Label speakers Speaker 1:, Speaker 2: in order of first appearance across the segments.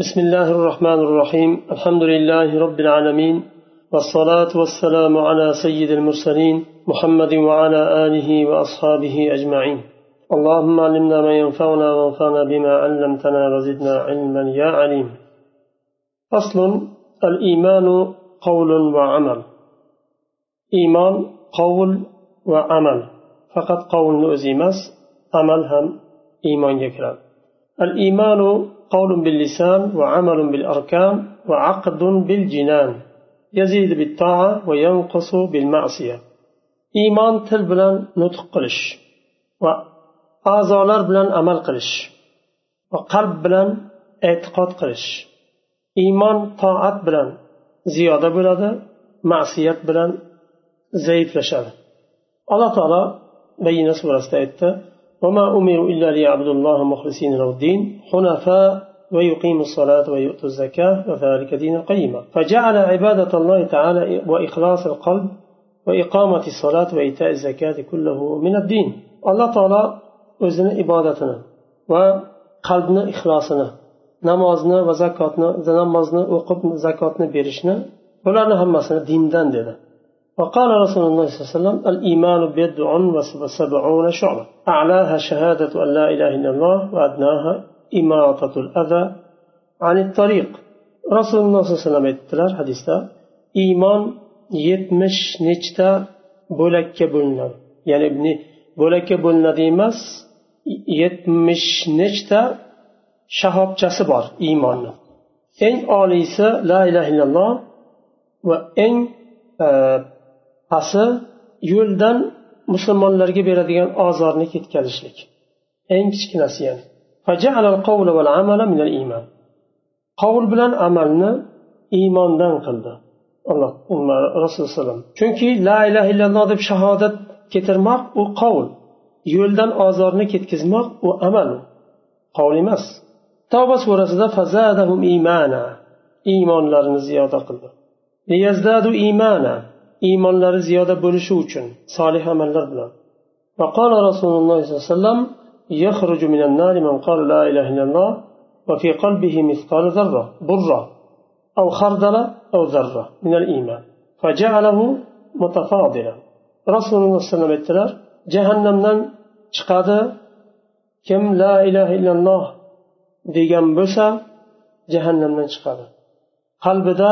Speaker 1: بسم الله الرحمن الرحيم الحمد لله رب العالمين والصلاة والسلام على سيد المرسلين محمد وعلى آله وأصحابه أجمعين اللهم علمنا ما ينفعنا وانفعنا بما علمتنا وزدنا علما يا عليم فصل الإيمان قول وعمل إيمان قول وعمل فقط قول نؤزيمس عمل هم إيمان يكرم الإيمان قول باللسان وعمل بالأركان وعقد بالجنان يزيد بالطاعة وينقص بالمعصية إيمان تل بلان نطق قلش وأعزالر بلان عمل قلش وقلب بلان اعتقاد قلش إيمان طاعت بلان زيادة بلاد معصية بلان zaiflashadi alloh taolo bayina surasida aytdi وما أمروا إلا ليعبدوا الله مخلصين له الدين حنفاء ويقيموا الصلاة ويؤتوا الزكاة وذلك دين القيمة. فجعل عبادة الله تعالى وإخلاص القلب وإقامة الصلاة وإيتاء الزكاة كله من الدين. الله تعالى o'zini ibodatini va qalbni ixlosini namozni va zakotni namozni o'qib zakotni berishni bularni hammasini dindan dedi. وقال رسول الله صلى الله عليه وسلم الإيمان بدع وسبعون شعبة. أعلاها شهادة أن لا إله إلا الله وأدناها إماطة الأذى عن الطريق. رسول الله صلى الله عليه وسلم حديثة إيمان يتمش نجتا بولك بولنا. يعني ابن بولك بولنا ديمس يتمش نجتا شهاب جسبار إيمان إن آليس لا إله إلا الله وإن آه pasi yo'ldan musulmonlarga beradigan ozorni ketkazishlik. Eng kichkinasi ya'ni qovul bilan amalni iymondan qildi. Alloh rasululloh chunki la ilaha illalloh deb shahodat keltirmoq u qovul yo'ldan ozorni ketkazmoq u amal. Qovul emas. Tavba surasida iymonlarini ziyoda qildi. iymonlari ziyoda bo'lishi uchun solih amallar bilan وقال رسول الله صلى الله عليه وسلم يخرج من النار من قال لا إله إلا الله وفي قلبه مثقال ذرة برة أو خردل أو ذرة من الإيمان فجعله متفاضلا رسول الله صلى الله عليه وسلم aytdilar jahannamdan chiqadi kim la ilaha illalloh degan bo'lsa jahannamdan chiqadi qalbida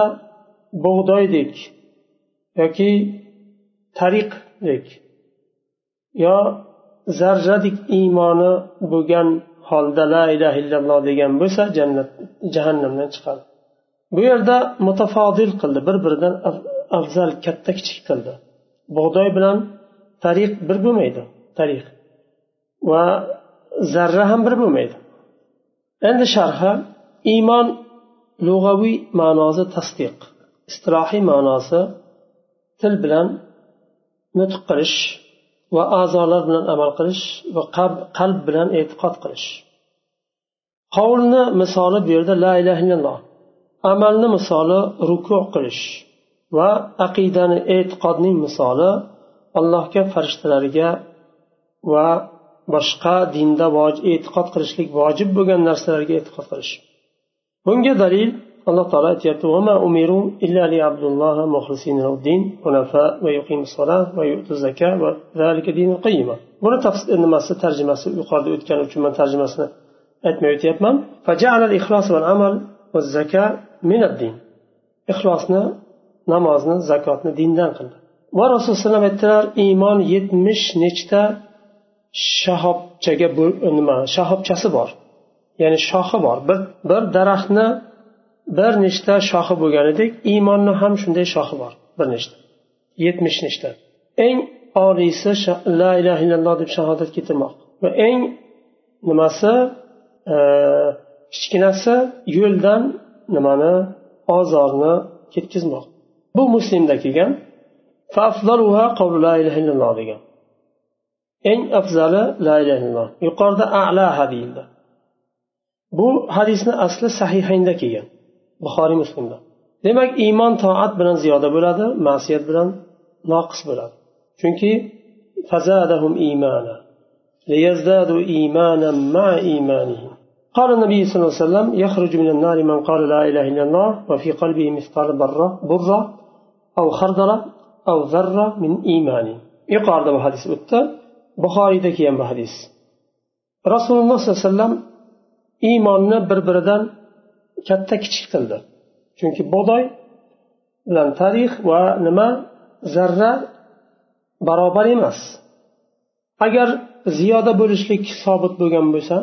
Speaker 1: bug'doydek yoki tariqdek yo zarradik iymoni bo'lgan holda la ilaha illalloh degan bo'lsa jannat jahannamdan chiqadi. Bu yerda mutafodil qildi bir biridan afzal katta kichik qildi. Bug'doy bilan tariq bir bo'lmaydi tariq. Va zarra ham bir bo'lmaydi. Endi sharhi iymon lug'aviy ma'nosi tasdiq istilohiy ma'nosi til bilan nutq qilish va a'zolar bilan amal qilish va qalb bilan e'tiqod qilish. Qovulni misoli bu yerda la ilaha illalloh. Amalni misoli ruku qilish va aqidani e'tiqodning misoli allohga farishtalarga va boshqa dinda e'tiqod qilishlik vojib bo'lgan narsalarga e'tiqod qilish. Bunga dalil alloh taolo aytyapti buni nimasi tarjimasi yuqorida o'tgani uchun man tarjimasini aytmay o'tyapman. Ixlosni namozni zakotni dindan qildi. Va rasululloh alayhi aytdilar iymon yetmish nechta shahobchaga nima shahobchasi bor ya'ni shoxi bor. Bir bir daraxtni bir nechta shoxi bo'lganidek iymonni ham shunday shoxi bor. Bir nechta. Yetmish nechta. Eng oliysi la ilaha illalloh deb shahodat keltirmoq. Va eng nimasi? Kichkinasi yo'ldan nimani? Ozorni ketkazmoq bu muslimda kelgan. Illalloh degan. Eng afzali la ilaha illalloh. Yuqorida alaha deyildi bu hadisni asli sahihaynda kelgan. buxoriy muslimda demak iymon toat bilan ziyoda bo'ladi ma'siyat bilan noqis bo'ladi chunki قال النبي صلى الله عليه وسلم يخرج من النار من قال لا إله إلا الله وفي قلبه مثقال برة برة أو خردلة أو ذرة من إيمان يقال bu hadis o'tdi buxoriyda kelgan bu hadis rasululloh sollallohu alayhi vasallam iymonni bir biridan katta kichik qildi. Chunki bug'doy bilan tarix va nima? Zarra barobar emas. Agar ziyoda bo'lishlik sobit bo'lgan bo'lsa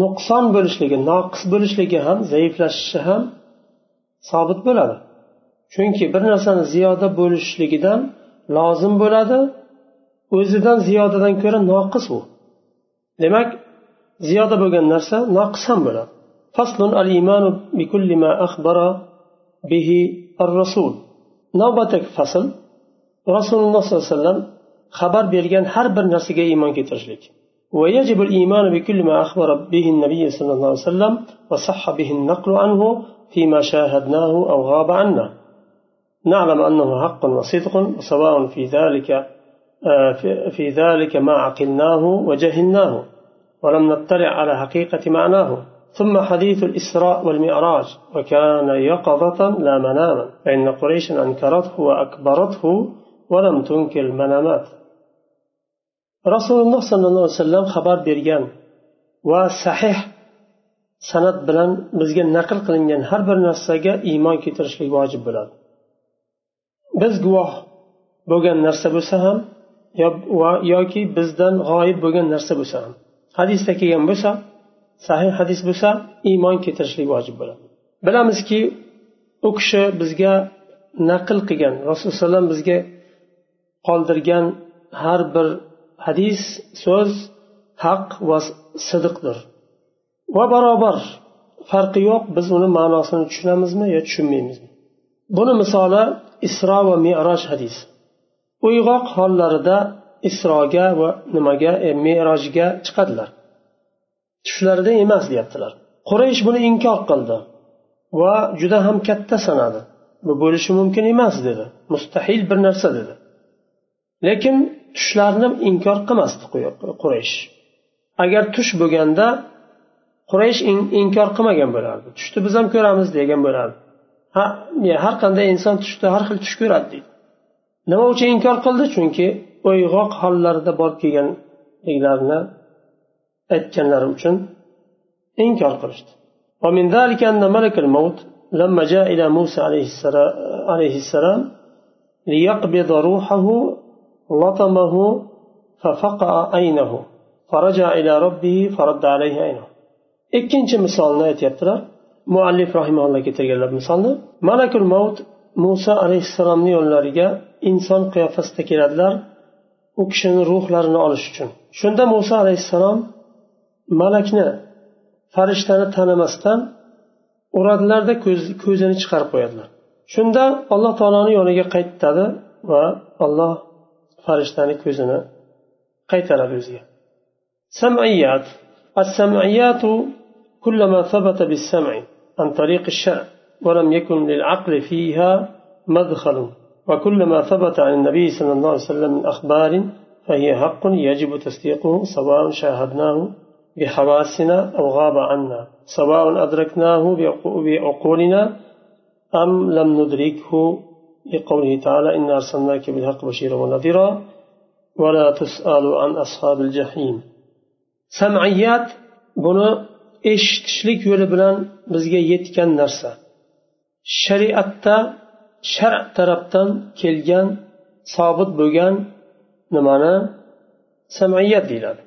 Speaker 1: nuqson bo'lishligi noqis bo'lishligi ham zaiflashishi ham sobit bo'ladi. Chunki bir narsani ziyoda bo'lishligidan lozim bo'ladi o'zidan ziyodadan ko'ra noqis u. Demak ziyoda bo'lgan narsa noqis ham bo'ladi. Faslun al imanu bikulli ma akhbara bihi ar rasul navbatdagi fasl rasululloh sollallohu alayhi vasallam xabar bergan har bir narsaga iymon keltirishlik ويجب الإيمان بكل ما أخبر به النبي صلى الله عليه وسلم وصح به النقل عنه فيما شاهدناه أو غاب عنا. نعلم أنه حق وصدق وسواء في ذلك في ذلك ما عقلناه وجهلناه ولم نطلع على حقيقة معناه. ثم حديث الإسراء والمعراج وكان يقظة لا مناما فإن قريشا أنكرته وأكبرته ولم تنكر المنامات rasululloh sollallohu alayhi vasallam xabar bergan va sahih san'at bilan bizga naql qilingan har bir narsaga iymon keltirishlik vojib bo'ladi biz guvoh bo'lgan narsa bo'lsa ham yoki bizdan g'oyib bo'lgan narsa bo'lsa ham hadisda kelgan bo'lsa sahih hadis bo'lsa iymon keltirishlik vojib bo'ladi. Bilamizki u kishi bizga naql qilgan rasululloh alayhi vasallam bizga qoldirgan har bir hadis so'z haq va sidiqdir. Va barobar farqi yo'q biz uni ma'nosini tushunamizmi yo tushunmaymizmi? Buni misoli isro va meroj hadis uyg'oq hollarida isroga va nimaga e, merojga chiqadilar. Tushlarida emas deyaptilar. Quraysh buni inkor qildi va juda ham katta sanadi. Bu bo'lishi mumkin emas dedi. Mustahil bir narsa dedi. Lekin tushlarni inkor qilmasdi quraysh. Agar tush bo'lganda quraysh inkor qilmagan bo'lardi. Tushni biz ham ko'ramiz degan bo'lardi. Ha har qanday inson tushda har xil tush ko'radi deydi. Nima uchun inkor qildi? Chunki uyg'oq hollarida borib kelganliklarini aytganlari uchun inkor qilishdi ومن ذلك أن ملك الموت لما جاء إلى موسى عليه السلام ليقبض روحه لطمه ففقع عينه فرجع إلى ربه فرد عليه عينه ikkinchi misolni aytyaptilar muallif rahimalloh keltirganlar misolni malakul mavt muso alayhissalomni yo'llariga inson qiyofasida keladilar u kishini ruhlarini olish uchun shunda muso alayhissalom malakni farishtani tanimasdan uradilarda ko'zini chiqarib qo'yadilar shunda alloh taoloni yoniga qaytadi va alloh farishtani ko'zini qaytaradi o'ziga samiyat السمعيات كلما ثبت بالسمع عن طريق الشرع ولم يكن للعقل فيها مدخل وكلما ثبت عن النبي صلى الله عليه وسلم من أخبار فهي حق يجب تصديقه سواء شاهدناه بحواسنا أو غاب عنا سواء أدركناه بعقولنا أم لم ندركه. لقوله تعالى إنا أرسلناك بالحق بشيرا ونذيرا ولا تسأل عن أصحاب الجحيم. سمعيات buni eshitishlik yo'li bilan bizga yetgan narsa shariatda shar tarafdan kelgan sobit bo'lgan nimani samayat deyiladi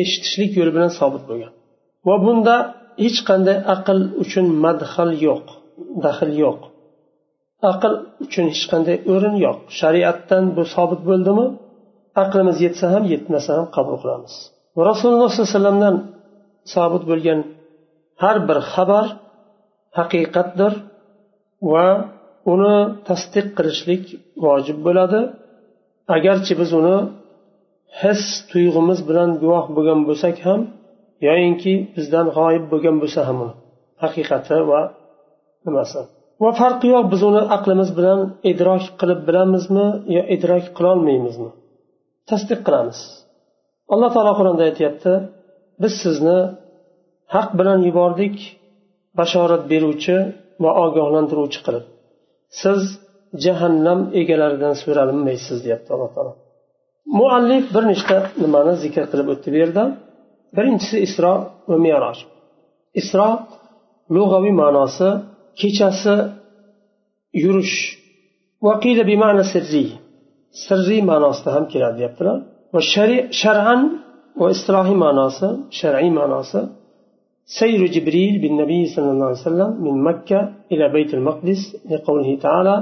Speaker 1: eshitishlik yo'li bilan sobit bo'lgan. Va bunda hech qanday aql uchun madhal yo'q daxl yo'q. Aql uchun hech qanday o'rin yo'q. Shariatdan bu sobit bo'ldimi? Aqlimiz yetsa ham yetmasa ham qabul qilamiz. Rasululloh sollallohu alayhi vasallamdan sobit bo'lgan har bir xabar haqiqatdir va uni tasdiq qilishlik vojib bo'ladi. Agarchi biz uni his tuyg'umiz bilan guvoh bo'lgan bo'lsak ham yoyinki bizdan g'oyib bo'lgan bo'lsa ham haqiqati va nimasi. Va farqi yo'q biz uni aqlimiz bilan idrok qilib bilamizmi yo idrok qilolmaymizmi tasdiq qilamiz. Alloh taolo qur'onda aytyapti biz sizni haq bilan yubordik bashorat beruvchi va ogohlantiruvchi qilib. Siz jahannam egalaridan so'ralinmaysiz deyapti alloh taolo. muallif bir nechta nimani zikr qilib o'tdi bu yerda birinchisi isro va meroj isro lug'aviy ma'nosi kechasi yurish sirriy sirriy ma'nosida ham keladi deyaptilar va shar'an va istilohiy ma'nosi shar'iy ma'nosi سير جبريل بالنبي صلى الله عليه وسلم من مكة إلى بيت المقدس لقوله تعالى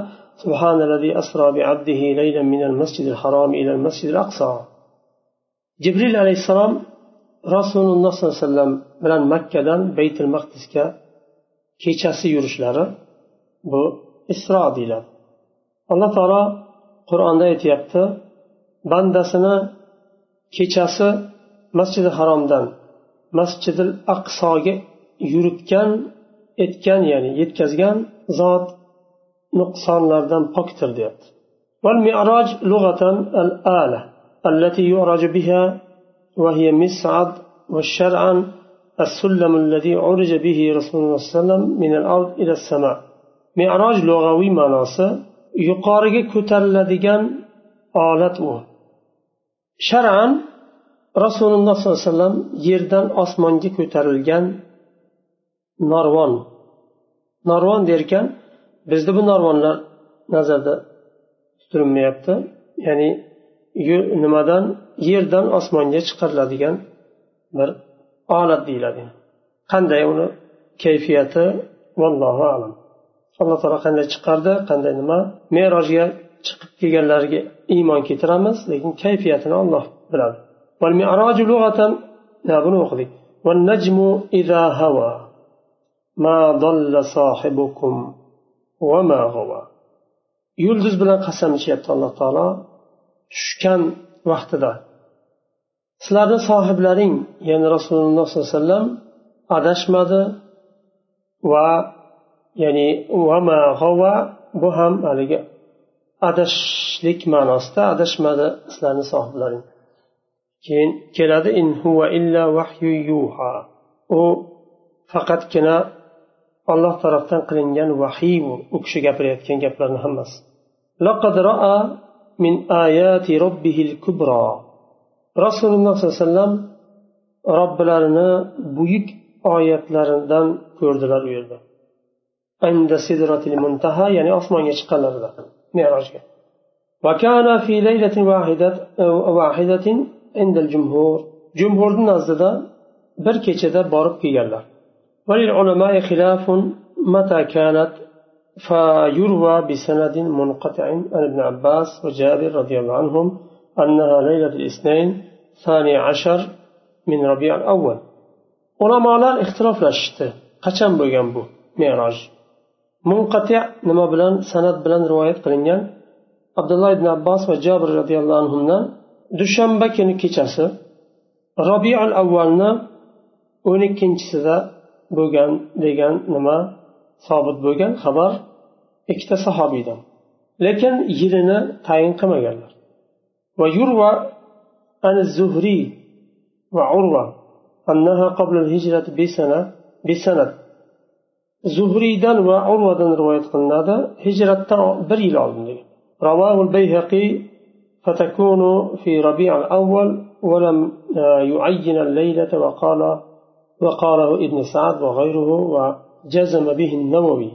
Speaker 1: سبحان الذي أسرى بعبده ليلا من المسجد الحرام إلى المسجد الأقصى جبريل عليه السلام رسول الله صلى الله عليه وسلم bilan makkadan baytul maqdisga kechasi yurishlari bu isro deyiladi alloh taolo qur'onda aytyapti bandasini kechasi masjidi haromdan masjidil aqsoga yuritgan etgan ya'ni yetkazgan zot nuqsonlardan pokdir deyapti والمعراج لغة الآلة التي يعرج بها وهي مصعد والشرعا السلم الذي عرج به رسول الله صلى الله عليه وسلم من الأرض إلى السماء معراج لغوي معناصي yuqoriga ko'tariladigan olat u shar'an rasululloh sollallohu alayhi vasallam yerdan osmonga ko'tarilgan narvon narvon derkan bizda bu narvonlar nazarda tutilinmayapti ya'ni nimadan yerdan osmonga chiqariladigan bir olat deyiladi qanday uni kayfiyati vallohu alam alloh taolo qanday chiqardi qanday nima merojga chiqib kelganlariga iymon keltiramiz lekin kayfiyatini olloh biladi buni o'qidik والنجم إذا هوى ما ضل صاحبكم وما غوى yulduz bilan qasam ichyapti alloh taolo tushgan vaqtida. Sizlarni sohiblaring ya'ni rasululloh sollallohu alayhi vasallam adashmadi va ya'ni vama g'ova bu ham haligi adashishlik ma'nosida adashmadi sizlarni sohiblaring keyin keladi in huva illa vahyu yuha. U faqatgina olloh tarafdan qilingan vahiy u kishi gapirayotgan gaplarni hammasi لقد رأى من آيات ربه الكبرى rasululloh sollallohu alayhi vasallam robbilarini buyuk oyatlaridan ko'rdilar u yerda عند سدرة المنتهى يعني أصلا يشقل معراج وكان في ليلة واحدة واحدة عند الجمهور جمهور نزد بركة بارب كيالا وللعلماء خلاف متى كانت فيروى بسند منقطع عن ابن عباس وجابر رضي الله عنهم أنها ليلة الاثنين ثاني عشر من ربيع الأول. علماء اختلاف لشتة قشن بجنبه ميراج منقطع نما بلان سند بلان رواية قلنين عبد الله بن عباس وجابر رضي الله عنهم دشنبه كن كيشاسه ربيع الأول 12 12 bo'lgan degan nima sobit bo'lgan xabar ikkita sahobiydan lekin yilini tayin qilmaganlar va yurva an zuhriy va urva أنها قبل الهجرة بسنة بسنة zuhriydan va urvadan rivoyat qilinadi hijratdan bir yil oldin degan رواه البيهقي فتكون في ربيع الأول ولم يعين الليلة وقال وقاله ابن سعد وغيره وجزم به النووي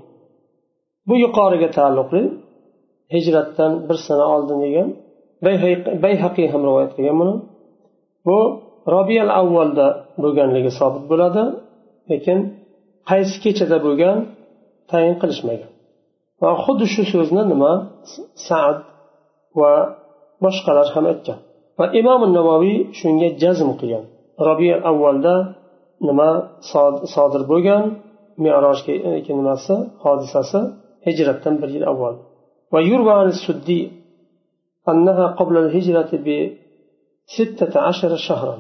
Speaker 1: bu yuqoriga taalluqli hijratdan bir sana oldin degan bayhaqiy ham rivoyat qilgan buni bu robiyal avvalda bo'lganligi sobit bo'ladi lekin qaysi kechada bo'lgan tayin qilishmagan va xuddi shu so'zni nima sad va boshqalar ham aytgan va imom navoiy shunga jazm qilgan robiyal avvalda nima sodir bo'lgan merojga nimasi hodisasi hijratdan bir yil avval. أنها قبل الهجرة بستة عشر شهرا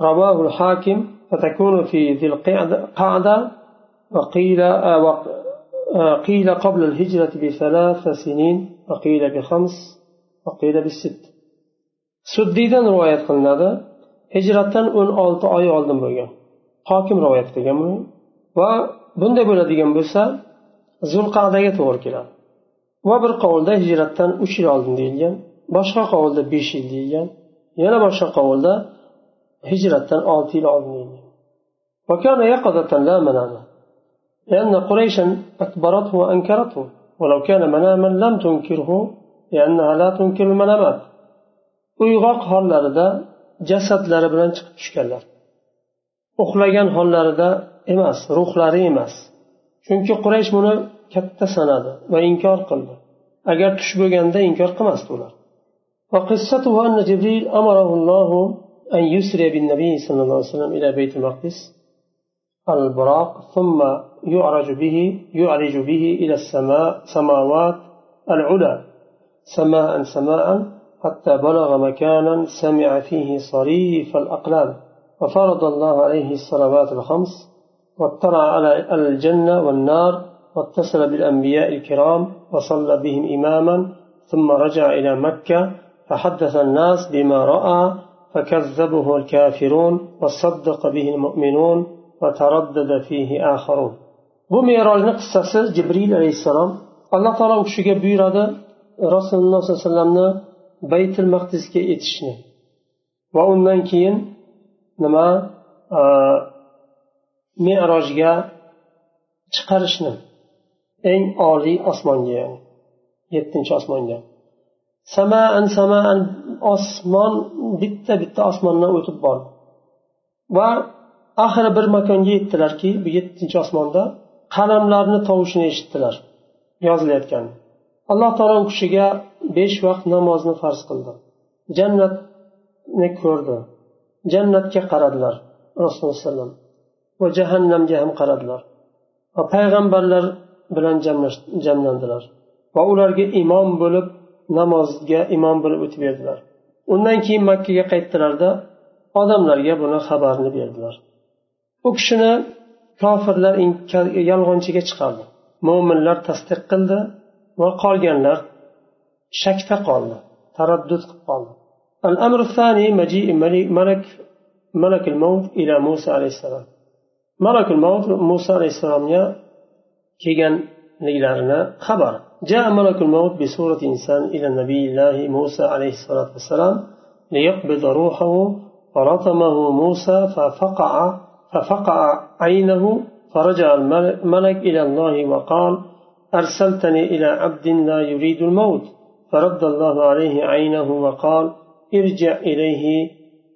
Speaker 1: رواه الحاكم فتكون في ذي القعدة وقيل قيل قبل الهجرة بثلاث سنين وقيل بخمس وقيل بالست سديدا رواية قلنا هجرة أن ألت آي ألدن بغن hokim rivoyat qilgan buni va bunday bo'ladigan bo'lsa zulqadaga to'g'ri keladi va bir qovulda hijratdan uch yil oldin deyilgan boshqa qovulda besh yil deyilgan yana boshqa qovulda hijratdan olti yil oldin deyilgan وكان يقظة لا مناما لأن قريشا أكبرته وأنكرته ولو كان مناما لم تنكره لأنها لا تنكر المنامات uyg'oq hollarida jasadlari bilan chiqib tushganlar uxlagan hollarida emas ruhlari emas chunki quraysh buni katta sanadi va inkor qildi agar tush bo'lganda inkor qilmasdi ular وقصته أن جبريل أمره الله أن يسري بالنبي صلى الله عليه وسلم إلى بيت المقدس البراق ثم يعرج به يعرج به إلى السماء سماوات العلى سماء سماء حتى بلغ مكانا سمع فيه صريف الأقلام وفرض الله عليه الصلوات الخمس واطلع على الجنة والنار واتصل بالأنبياء الكرام وصلى بهم إماما ثم رجع إلى مكة فحدث الناس بما رأى فكذبه الكافرون وصدق به المؤمنون وتردد فيه آخرون. Bu merojni qissasi jibril alayhissalom alloh taolo u kishiga buyuradi rasululloh sollallohu alayhi vasallamni baytul maqdisga etishni. Va undan keyin nima merojga chiqarishni. Eng oliy osmonga ya'ni yettinchi osmonga. Samaan samaan osmon bitta bitta osmondan o'tib bordi. Va oxiri bir makonga yetdilarki bu yettinchi osmonda qalamlarni tovushini eshitdilar yozilayotgan alloh taolo u kishiga besh vaqt namozni farz qildi. Jannatni ko'rdi. Jannatga qaradilar rasululloh va jahannamga ham qaradilar. Va payg'ambarlar bilan jamlandilar. Va ularga imom bo'lib namozga imom bo'lib o'tib berdilar. Undan keyin makkaga qaytdilarda odamlarga buni xabarini berdilar. U kishini kofirlar yolg'onchiga chiqardi. Mo'minlar tasdiq qildi va qolganlar shakda qoldi taraddud qilib qoldi الأمر الثاني مجيء ملك ملك الموت إلى موسى عليه السلام. ملك الموت موسى عليه السلام kelganliklarini xabar جاء ملك الموت بصورة إنسان إلى نبي الله موسى عليه الصلاة والسلام ليقبض روحه فرطمه موسى ففقع ففقع عينه فرجع الملك إلى الله وقال أرسلتني إلى عبد لا يريد الموت. فرد الله عليه عينه وقال ارجع إليه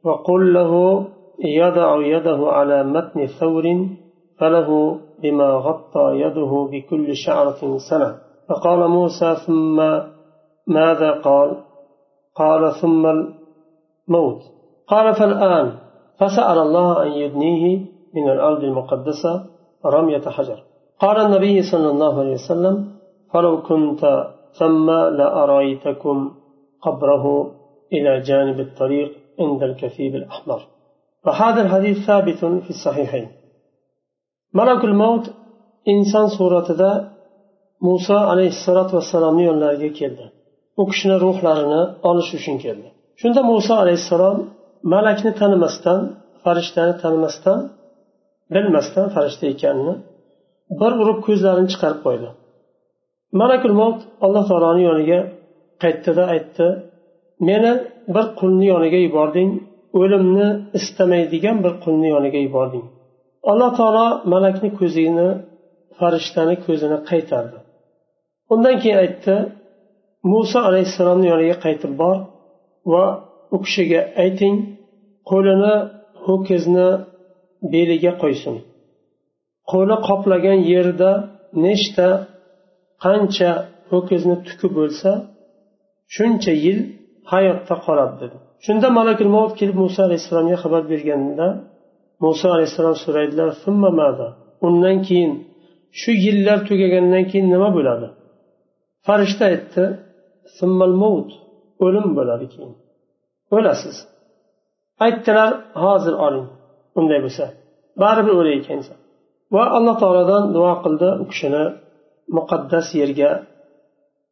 Speaker 1: وقل له يضع يده على متن ثور فله بما غطى يده بكل شعرة سنة. فقال موسى ثم ماذا قال؟ قال ثم الموت. قال فالآن فسأل الله أن يدنيه من الأرض المقدسة رمية حجر. قال النبي صلى الله عليه وسلم فلو كنت ثم لأريتكم قبره إلى جانب الطريق عند الكثيب الأحمر وهذا الحديث ثابت في الصحيحين ملك الموت إنسان سورة ذا muso alayhissalotu vassalomni yo'llariga keldi u kishini ruhlarini olish uchun keldi shunda muso alayhissalom malakni tanimasdan farishtani tanimasdan bilmasdan farishta ekanini bir urib ko'zlarini chiqarib qo'ydi Malakul mavt alloh taoloni yoniga qaytdida aytdi meni bir qulni yoniga yubording o'limni istamaydigan bir qulni yoniga yubording. Alloh taolo malakni ko'zini farishtani ko'zini qaytardi. Undan keyin aytdi muso alayhissalomni yoniga qaytib bor va u kishiga ayting qo'lini ho'kizni beliga qo'ysin. Qo'li qoplagan yerda nechta qancha ho'kizni tuki bo'lsa shuncha yil hayotda qoladi dedi. Shunda malakul mavt kelib muso alayhissalomga xabar berganda muso alayhissalom so'raydilar undan keyin shu yillar tugagandan keyin nima bo'ladi? Farishta aytdi o'lim bo'ladi keyin. O'lasiz. Aytdilar hozir oling unday bo'lsa baribir o'lay ekansan. Va alloh taolodan duo qildi u kishini. muqaddas yerga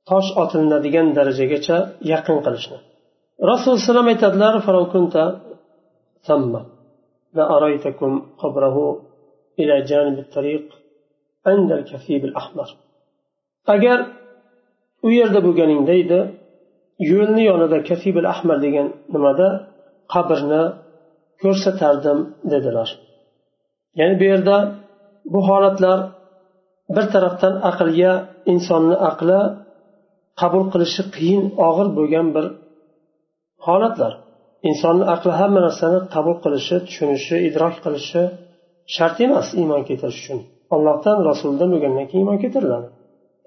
Speaker 1: tosh otilinadigan darajagacha yaqin qilishni rasululloh alayhi aytadilar لأريتكم قبره إلى جانب الطريق عند الكثيب الأحمر agar u yerda bo'lganingda edi yo'lni yonida kasibil ahmar degan nimada qabrni ko'rsatardim dedilar ya'ni bu yerda bu holatlar bir tarafdan aqlga insonni aqli qabul qilishi qiyin og'ir bo'lgan bir holatlar. Insonni aqli hamma narsani qabul qilishi tushunishi idrok qilishi shart emas iymon keltirish uchun. Allohdan rasuldan bo'lgandan keyin iymon keltiriladi.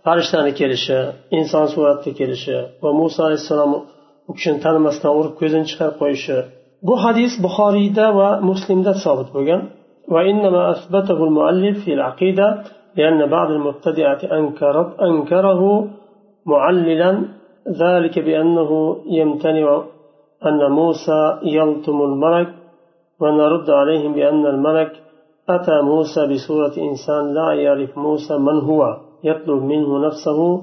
Speaker 1: Farishtani kelishi inson suratda kelishi va muso alayhissalom u kishini tanimasdan urib ko'zini chiqarib qo'yishi. Bu hadis buxoriyda va muslimda sobit bo'lgan. Va لأن بعض المبتدعة أنكرت أنكره معللا ذلك بأنه يمتنع أن موسى يلطم الملك ونرد عليهم بأن الملك أتى موسى بصورة إنسان لا يعرف موسى من هو يطلب منه نفسه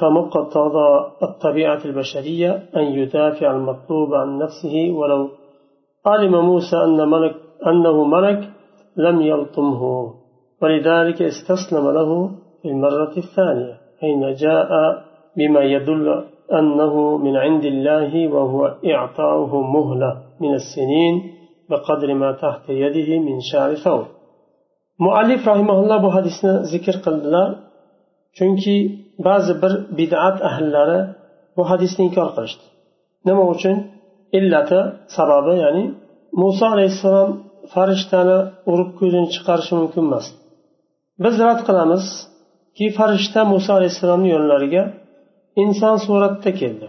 Speaker 1: فمقتضى الطبيعة البشرية أن يدافع المطلوب عن نفسه. ولو علم موسى أن ملك أنه ملك لم يلطمه. ولذلك استسلم له في المرة الثانية حين جاء بما يدل أنه من عند الله وهو إعطاؤه مهلة من السنين بقدر ما تحت يده من شعر ثوب muallif rahimaulloh bu hadisni zikr qildilar chunki ba'zi bir bid'at ahllari bu hadisni inkor qilishdi nima uchun illati sababi ya'ni muso alayhissalom farishtani urib ko'zini chiqarishi mumkin emas biz rad qilamizki farishta muso alayhissalomni yonlariga inson suratida keldi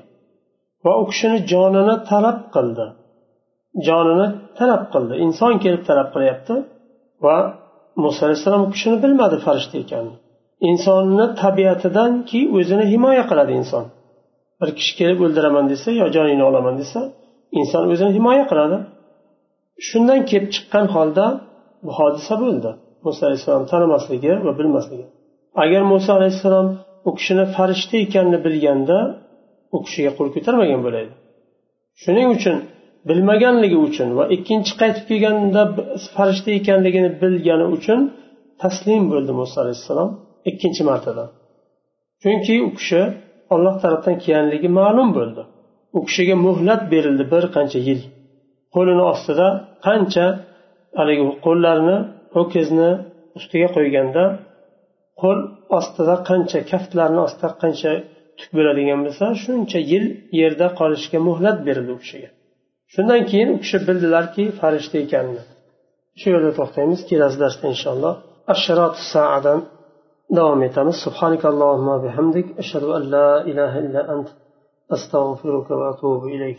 Speaker 1: va u kishini jonini talab qildi. Jonini talab qildi. Inson kelib talab qilyapti va muso alayhissalom u kishini bilmadi farishta ekanini. Insonni tabiatidanki o'zini himoya qiladi inson. Bir kishi kelib o'ldiraman desa yo joningni olaman desa inson o'zini himoya qiladi. Shundan kelib chiqqan holda bu hodisa bo'ldi. Muso alayhissalom tanimasligi va bilmasligi. Agar muso alayhissalom u kishini farishta ekanini bilganda u kishiga qo'l ko'tarmagan bo'laydi. Shuning uchun bilmaganligi uchun va ikkinchi qaytib kelganda farishta ekanligini bilgani uchun taslim bo'ldi muso alayhissalom ikkinchi martada. Chunki u kishi olloh tarafdan kelganligi ma'lum bo'ldi. U kishiga muhlat berildi bir qancha yil. Qo'lini ostida qancha haligi qo'llarini ho'kizni ustiga qo'yganda qo'l ostida qancha kaftlarni ostida qancha tuk bo'ladigan bo'lsa shuncha yil yerda qolishga muhlat berildi u kishiga. Shundan keyin u kishi bildilarki farishta ekanini. Shu yerda to'xtaymiz kelasi darsda inshaalloh. Ashrot saadan davom etamiz. Bihamdik. Ashhadu an la ilaha illa ant. Astag'firuka va atubu ilayk.